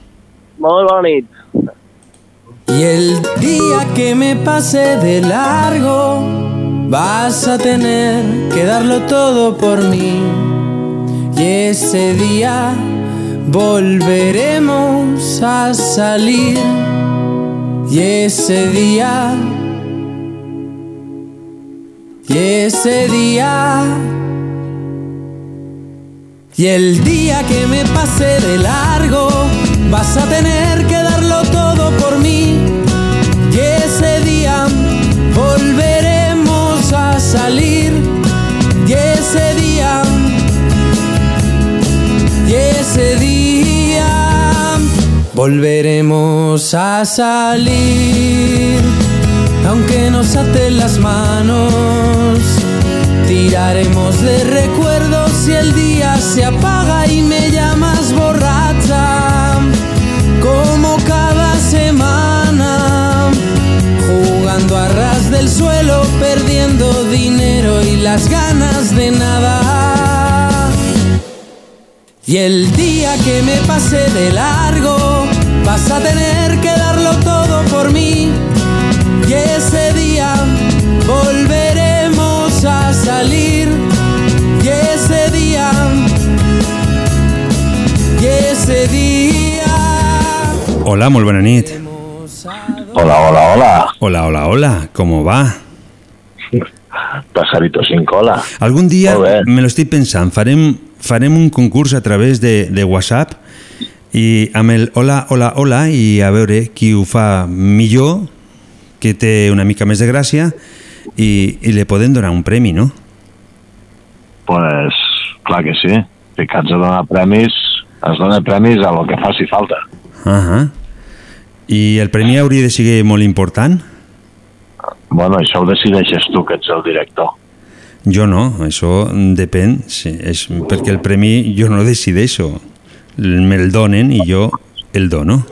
Molt bona nit. Y el día que me pase de largo, vas a tener que darlo todo por mí. Y ese día volveremos a salir. Y ese día, y ese día, y el día que me pase de largo, vas a tener que darlo volveremos a salir. Aunque nos aten las manos, tiraremos de recuerdos si el día se apaga y me llamas borracha. Como cada semana, jugando a ras del suelo, perdiendo dinero y las ganas de nada. Y el día que me pase de largo, vas a tener que darlo todo por mí. Y ese día volveremos a salir. Y ese día, y ese día. Hola, molt bona nit. Hola, hola, hola. Hola, hola, hola, ¿cómo va? Pasarito sin cola. Algun dia me lo estic pensant, farem farem un concurs a través de, de WhatsApp i amb el hola, hola, hola i a veure qui ho fa millor, que té una mica més de gràcia i, i li podem donar un premi, no? Pues, clar que sí. Ficats a donar premis, es dona premis a lo que faci falta. Uh -huh. I el premi hauria de ser molt important? Bueno, això ho decideixes tu, que ets el director. Jo no, això depèn, sí, és perquè el premi jo no decideixo, me'l donen i jo el dono.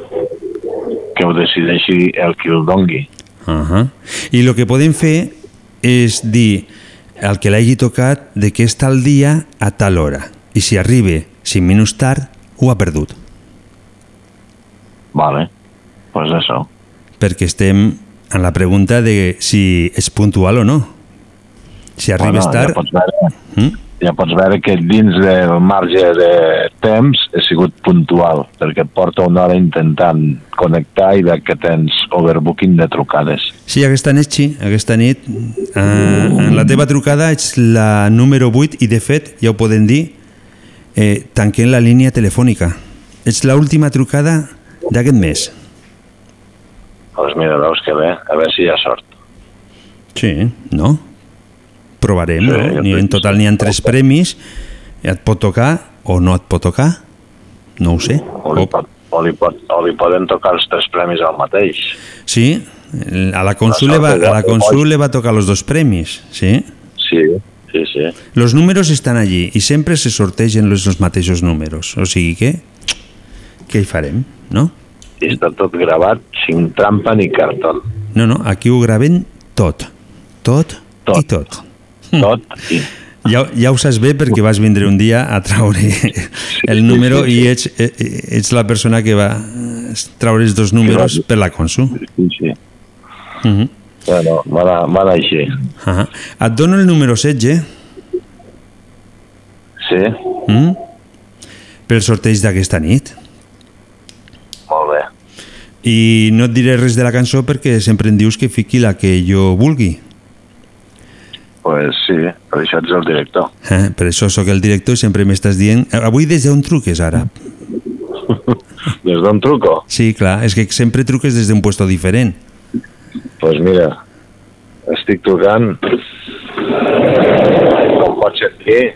Que ho decideixi el qui el dongui. Uh -huh. I el que podem fer és dir al que l'hagi tocat de que està al dia a tal hora i si arriba 5 minuts tard ho ha perdut Vale, pues eso. perquè estem en la pregunta de si és puntual o no si arribes Bueno, tard Ja pots, veure, Mm? Ja pots veure que dins del marge de temps he sigut puntual, perquè et porto una hora intentant connectar i que tens overbooking de trucades. Sí, aquesta nit sí, aquesta nit eh, en la teva trucada ets la número 8 i de fet, ja ho podem dir eh, tanquem la línia telefònica ets l'última trucada d'aquest mes Doncs mira, veus que bé, a veure si hi ha sort. Sí, no? Provarem, Sí, jo Ni, en total n'hi ha tres premis, et pot tocar o no et pot tocar, no ho sé. O li, pot, o, li pot, o li poden tocar els tres premis al mateix. Sí, a la Consul, va, a la Consul le va tocar los dos premis, sí? Sí, sí, sí. Los números estan allí i sempre se sortegen los, los mateixos números, o sigui que què hi farem, no? Està tot gravat sin trampa ni cartón. No, no, aquí ho graven tot, tot, tot. i tot. Tot i Ja, ja ho saps bé perquè vas vindre un dia a traure el número i ets, eh, ets la persona que va traure els dos números per la Consul. Sí, sí. Uh -huh. Bueno, va anar, va anar així. Uh -huh. Et dono el número 16 Sí, mm? pel sorteig d'aquesta nit. molt bé. I no et diré res de la cançó perquè sempre em dius que fiqui la que jo vulgui. Pues sí, per això ets el director. Eh? Per això sóc el director i sempre m'estàs dient... "Eh, Avui des d'on truques ara? Des d'on truco? Sí, clar, és que sempre truques des d'un puesto diferent. Pues mira, estic trucant, com pots sentir,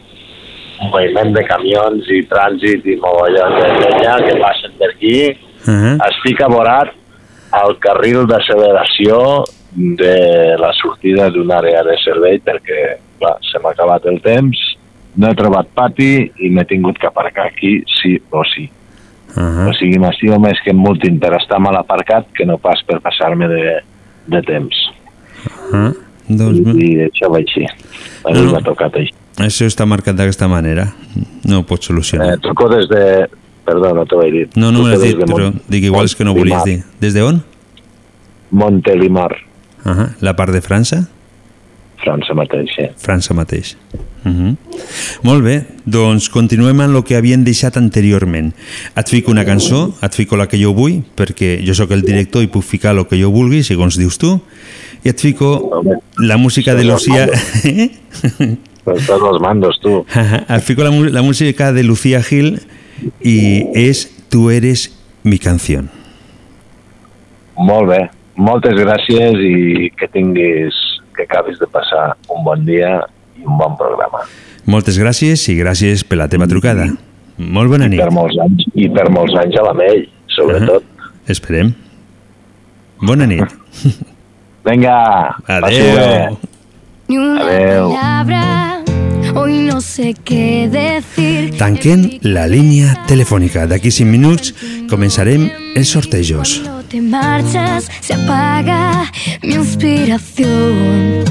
un moviment de camions i trànsit i mogollons de llenya que passen per aquí. Uh -huh. Estic aborat al carril d'acceleració de la sortida d'una àrea de servei perquè, clar, se m'ha acabat el temps, no he trobat pati i m'he tingut que aparcar aquí sí o sí. Uh -huh. O sigui, m'estimo més que multin per estar mal aparcat que no pas per passar-me de, de temps. Uh -huh. Doncs, I això va així. A No, m'ha tocat així. això està marcat d'aquesta manera. No ho pots solucionar. Eh, truco des de... Perdó, no t'ho he dit. No, no l'has des dit, però Mont- dic igual és que no volies dir. Des de on? Montelimar, Uh -huh. La part de França? França mateix, sí. França mateix. Uh -huh. Molt bé, doncs continuem amb el que havien deixat anteriorment. Et fico una cançó, et fico la que jo vull, perquè jo sóc el director i puc ficar el que jo vulgui, segons dius tu, i et fico la música de Lucía... Estàs als mandos, tu. et fico la, la música de Lucía Gil i és Tu eres mi canción. Molt bé. Moltes gràcies i que tinguis, que acabis de passar un bon dia i un bon programa. Moltes gràcies i gràcies per la teva trucada. Molt bona I nit. per molts anys, i per molts anys a la Mell, sobretot. Esperem. Bona nit. Vinga. Adeu. Ni una Adeu. palabra, hoy no sé qué decir. Tanquem la línia telefònica. D'aquí 5 minuts començarem els sortejos. Cuando te marchas, se apaga mi inspiración.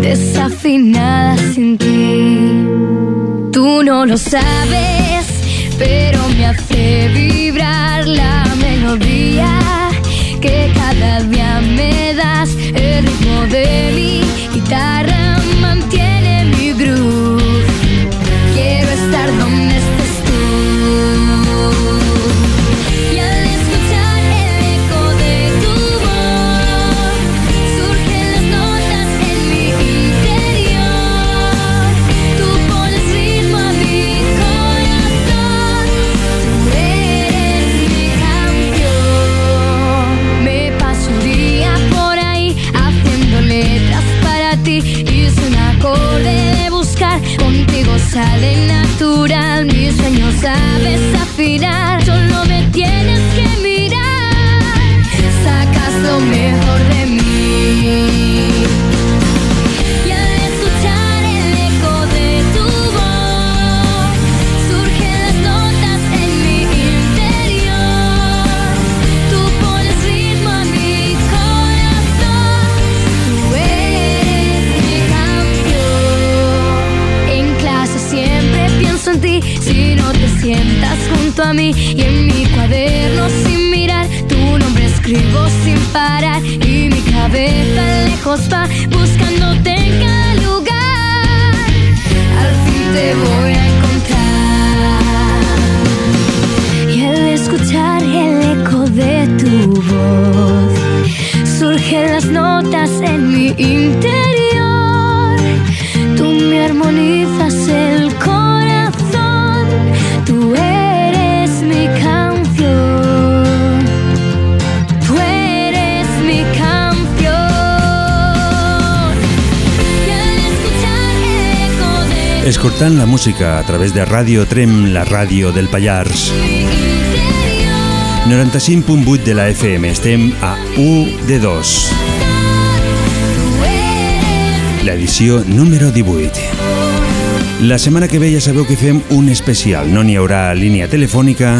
Desafinada sin ti. Tú no lo sabes, pero me hace vibrar la melodía que cada día me das. El ritmo de mi guitarra Escoltant la música a través de Ràdio Trem, la ràdio del Pallars. 95.8 de la FM, estem a 1 de 2. L'edició número 18. La setmana que ve ja sabeu que fem un especial. No n'hi haurà línia telefònica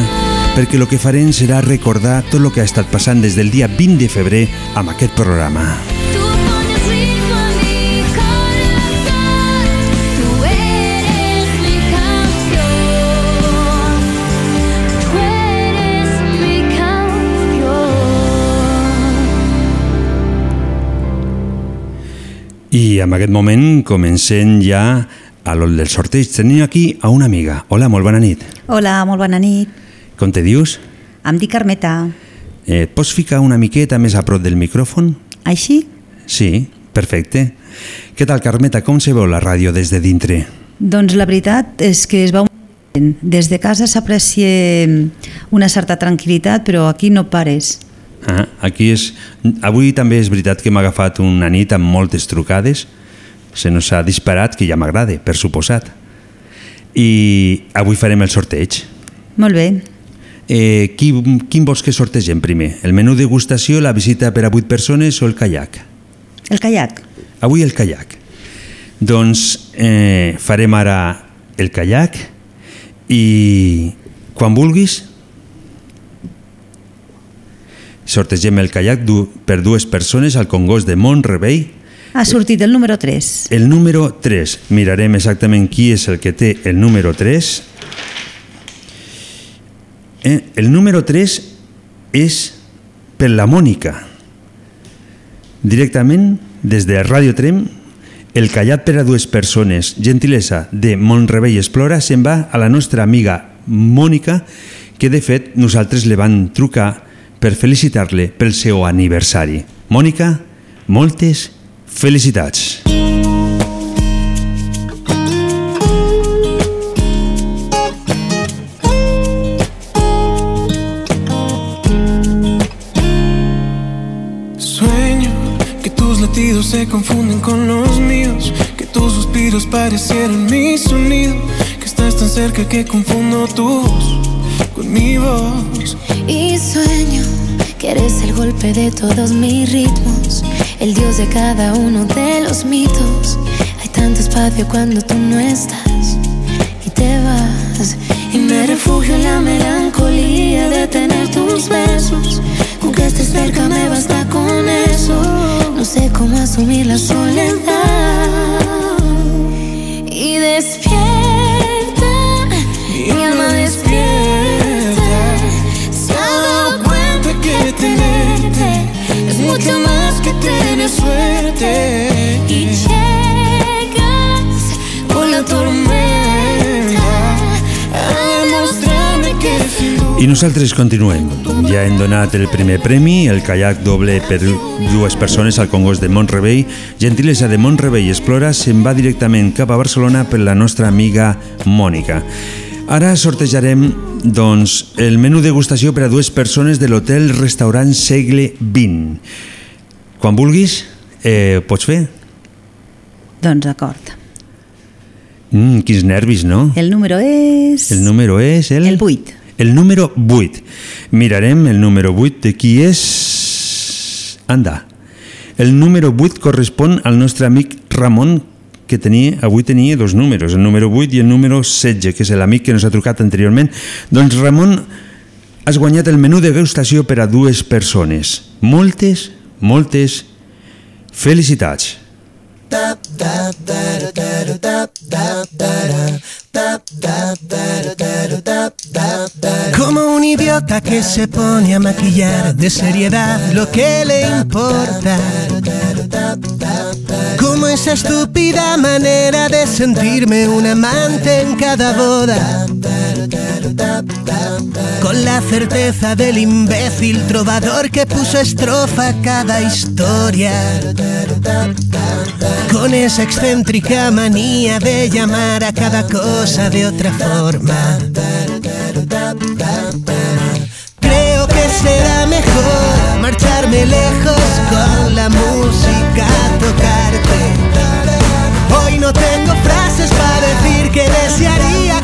perquè el que farem serà recordar tot el que ha estat passant des del dia 20 de febrer amb aquest programa. I en aquest moment comencem ja a l'ol del sorteig. Tenim aquí a una amiga. Hola, molt bona nit. Hola, molt bona nit. Com te dius? Em dic Carmeta. Eh, et pots ficar una miqueta més a prop del micròfon? Així? Sí, perfecte. Què tal, Carmeta? Com se veu la ràdio des de dintre? Doncs la veritat és que es va un... Des de casa s'aprecia una certa tranquil·litat, però aquí no pares. Ah, aquí és... Avui també és veritat que m'ha agafat una nit amb moltes trucades. Se nos ha disparat, que ja m'agrada, per suposat. I avui farem el sorteig. Molt bé. Eh, qui, quin vols que sortegem primer? El menú degustació, la visita per a 8 persones o el kayak? El kayak. Avui el kayak. Doncs eh, farem ara el kayak i quan vulguis sortegem el kayak du per dues persones al Congost de Montrebei. Ha sortit el número 3. El número 3. Mirarem exactament qui és el que té el número 3. Eh, el número 3 és per la Mònica. Directament, des de Ràdio Trem, el callat per a dues persones, gentilesa de Montrebei Explora, se'n va a la nostra amiga Mònica, que de fet nosaltres le van trucar per felicitar-le pel seu aniversari. Mònica, moltes felicitats. Sueño que tus latidos se confunden con los míos, que tus suspiros parecieran mi sonido, que estás tan cerca que confundo tu con mi voz. Y sueño que eres el golpe de todos mis ritmos, el dios de cada uno de los mitos. Hay tanto espacio cuando tú no estás y te vas. Y me refugio en la melancolía de tener tus besos. Con que estés cerca me basta con eso. No sé cómo asumir la soledad. Y despierta, suerte. Y llegas con la tormenta a demostrarme que. I nosaltres continuem. Ja hem donat el primer premi, el kayak doble per dues persones al Congost de Montrebei. Gentilesa de Montrebei Explora se'n va directament cap a Barcelona per la nostra amiga Mònica. Ara sortejarem doncs, el menú degustació per a dues persones de l'hotel restaurant Segle XX. Quan vulguis, eh, pots fer? Doncs d'acord. Mm, quins nervis, no? El número és... El número és el... El 8. El número 8. Mirarem el número 8 de qui és... Anda. El número 8 correspon al nostre amic Ramon, que tenia, avui tenia dos números, el número 8 i el número 16, que és l'amic que ens ha trucat anteriorment. Doncs Ramon, has guanyat el menú de degustació per a dues persones. Moltes, moltes felicitats. Como un idiota que se pone a maquillar de seriedad lo que le importa. Como esa estúpida manera de sentirme un amante en cada boda. Con la certeza del imbécil trovador que puso estrofa a cada historia. Con esa excéntrica manía de llamar a cada cosa de otra forma. Creo que será mejor marcharme lejos con la música a tocarte. Hoy no tengo frases para decir que desearía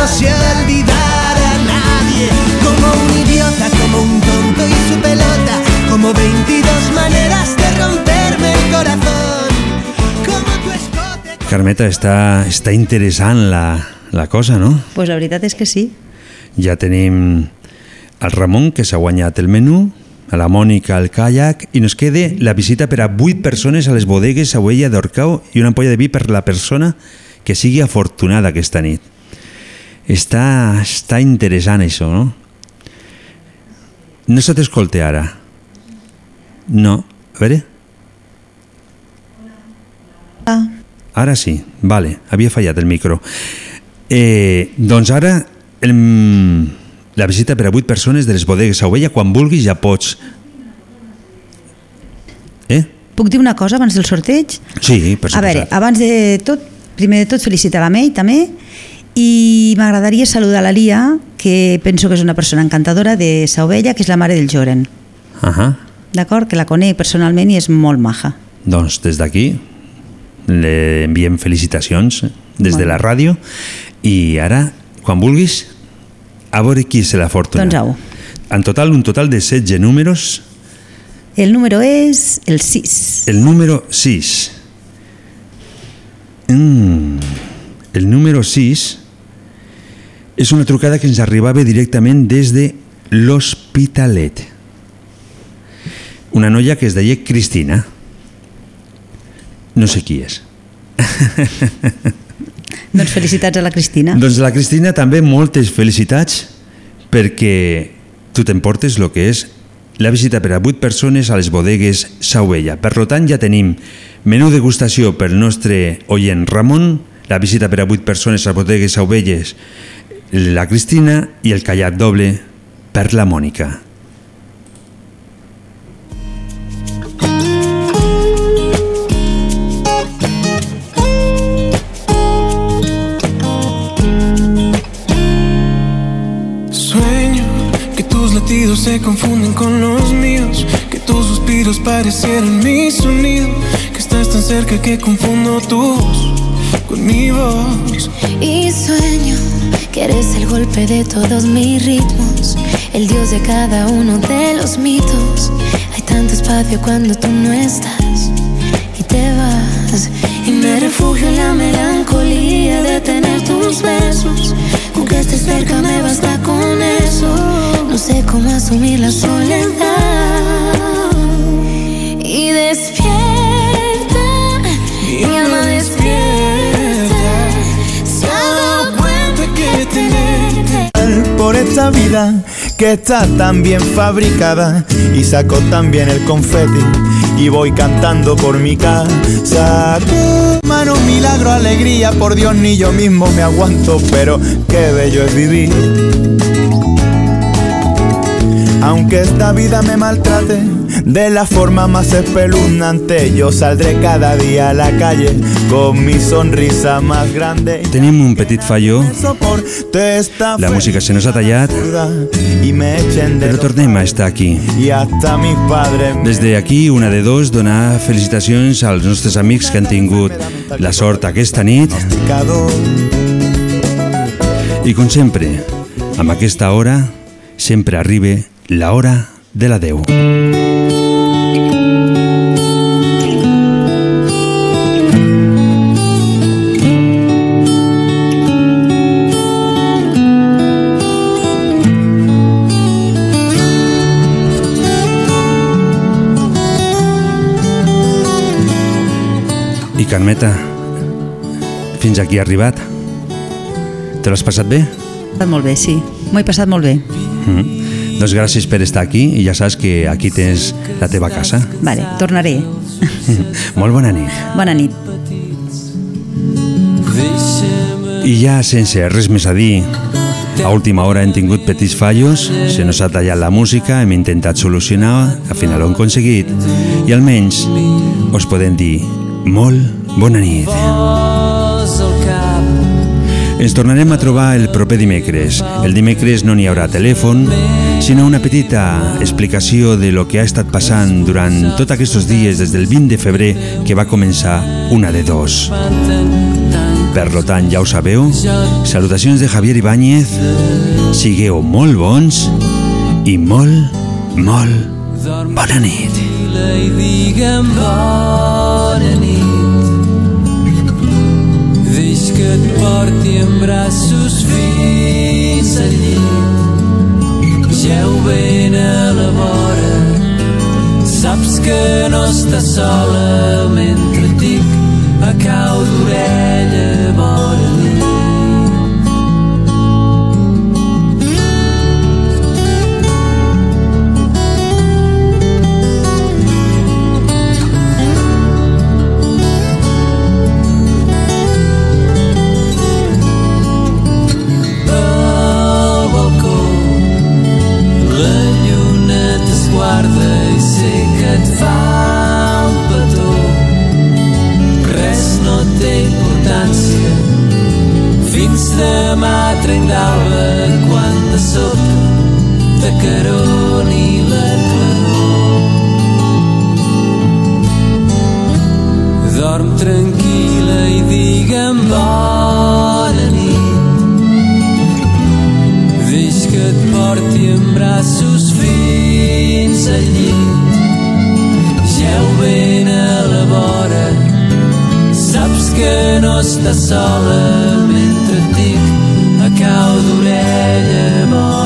no se olvidara nadie. Como un idiota, como un tonto y su pelota, como 22 maneras de romperme el corazón. Como tu escote. Carmeta, està, està interessant la, la cosa, no? Pues la veritat és que sí. Ja tenim el Ramon, que s'ha guanyat el menú, a la Mònica el kayak, i nos quede la visita per a 8 persones a les bodegues Auella d'Orcau i una ampolla de vi per la persona que sigui afortunada aquesta nit. Està, està interessant això, no? No se t'escolte ara. No. A veure. Ara sí, vale, havia fallat el micro. Eh, doncs ara el, la visita per a 8 persones de les bodegues a Ovella, quan vulguis ja pots. Eh? Puc dir una cosa abans del sorteig? Sí, per A veure, suposat. abans de tot, primer de tot felicitar la Mei també i m'agradaria saludar la Lia, que penso que és una persona encantadora de Saovella, que és la mare del Joren. Ahà. D'acord? Que la conec personalment i és molt maja. Doncs des d'aquí le enviem felicitacions des de la ràdio i ara, quan vulguis, a veure qui se la fortuna. Doncs au. En total, un total de 16 números. El número és el 6. El número 6. Mm, el número 6 és una trucada que ens arribava directament des de l'Hospitalet. Una noia que es deia Cristina. No sé qui és. Doncs felicitats a la Cristina. Doncs la Cristina també moltes felicitats perquè tu t'emportes el que és la visita per a 8 persones a les bodegues Sauvella. Per tant, ja tenim menú degustació pel nostre oient Ramon, la visita per a 8 persones a les bodegues Sauvelles, la Cristina i el callat doble per la Mònica. Sueño que tus latidos se confunden con los míos, que tus suspiros parecieran mi sonido, que estás tan cerca que confundo tu voz con mi voz. Y sueño que eres el golpe de todos mis ritmos, el dios de cada uno de los mitos. Hay tanto espacio cuando tú no estás y te vas. Y me refugio en la melancolía de tener tus besos. Con que estés cerca me basta con eso. No sé cómo asumir la soledad. Y despierta, esta vida que está tan bien fabricada y saco tan bien el confeti y voy cantando por mi casa. Mano, milagro, alegría, por Dios ni yo mismo me aguanto, pero qué bello es vivir. Aunque esta vida me maltrate de la forma más espeluznante, yo saldré cada día a la calle con mi sonrisa más grande. Tenim un petit fallo, la música se nos ha tallat, però tornem a estar aquí. Des d'aquí, una de dos, donar felicitacions als nostres amics que han tingut la sort aquesta nit i com sempre, amb aquesta hora, sempre arriba la hora de la Déu. I Carmeta, fins aquí ha arribat. Te l'has passat bé? Passat molt bé, sí. M'ho he passat molt bé. Mm. Doncs gràcies per estar aquí i ja saps que aquí tens la teva casa. Vale, tornaré. Molt bona nit. Bona nit. I ja sense res més a dir, a última hora hem tingut petits fallos, se nos ha tallat la música, hem intentat solucionar, al final ho hem aconseguit, i almenys us podem dir molt bona nit. Ens tornarem a trobar el proper dimecres. El dimecres no n'hi haurà telèfon, sinó una petita explicació de lo que ha estat passant durant tots aquests dies des del 20 de febrer que va començar una de dos. Per lo tant, ja ho sabeu, salutacions de Javier Ibáñez, sigueu molt bons i molt, molt bona nit. bona nit. Deix que et porti en braços fins al llit. Geu ben a la vora, saps que no estàs sola mentre et dic a cau d'orella bona fins demà trenc d'alba quan de sobte t'acaroni la claror dorm tranquil·la i digue'm bona nit. Deix que et porti en braços fins al llit. Geu ben a la vora, saps que no estàs sola et dic a cau d'orella bona.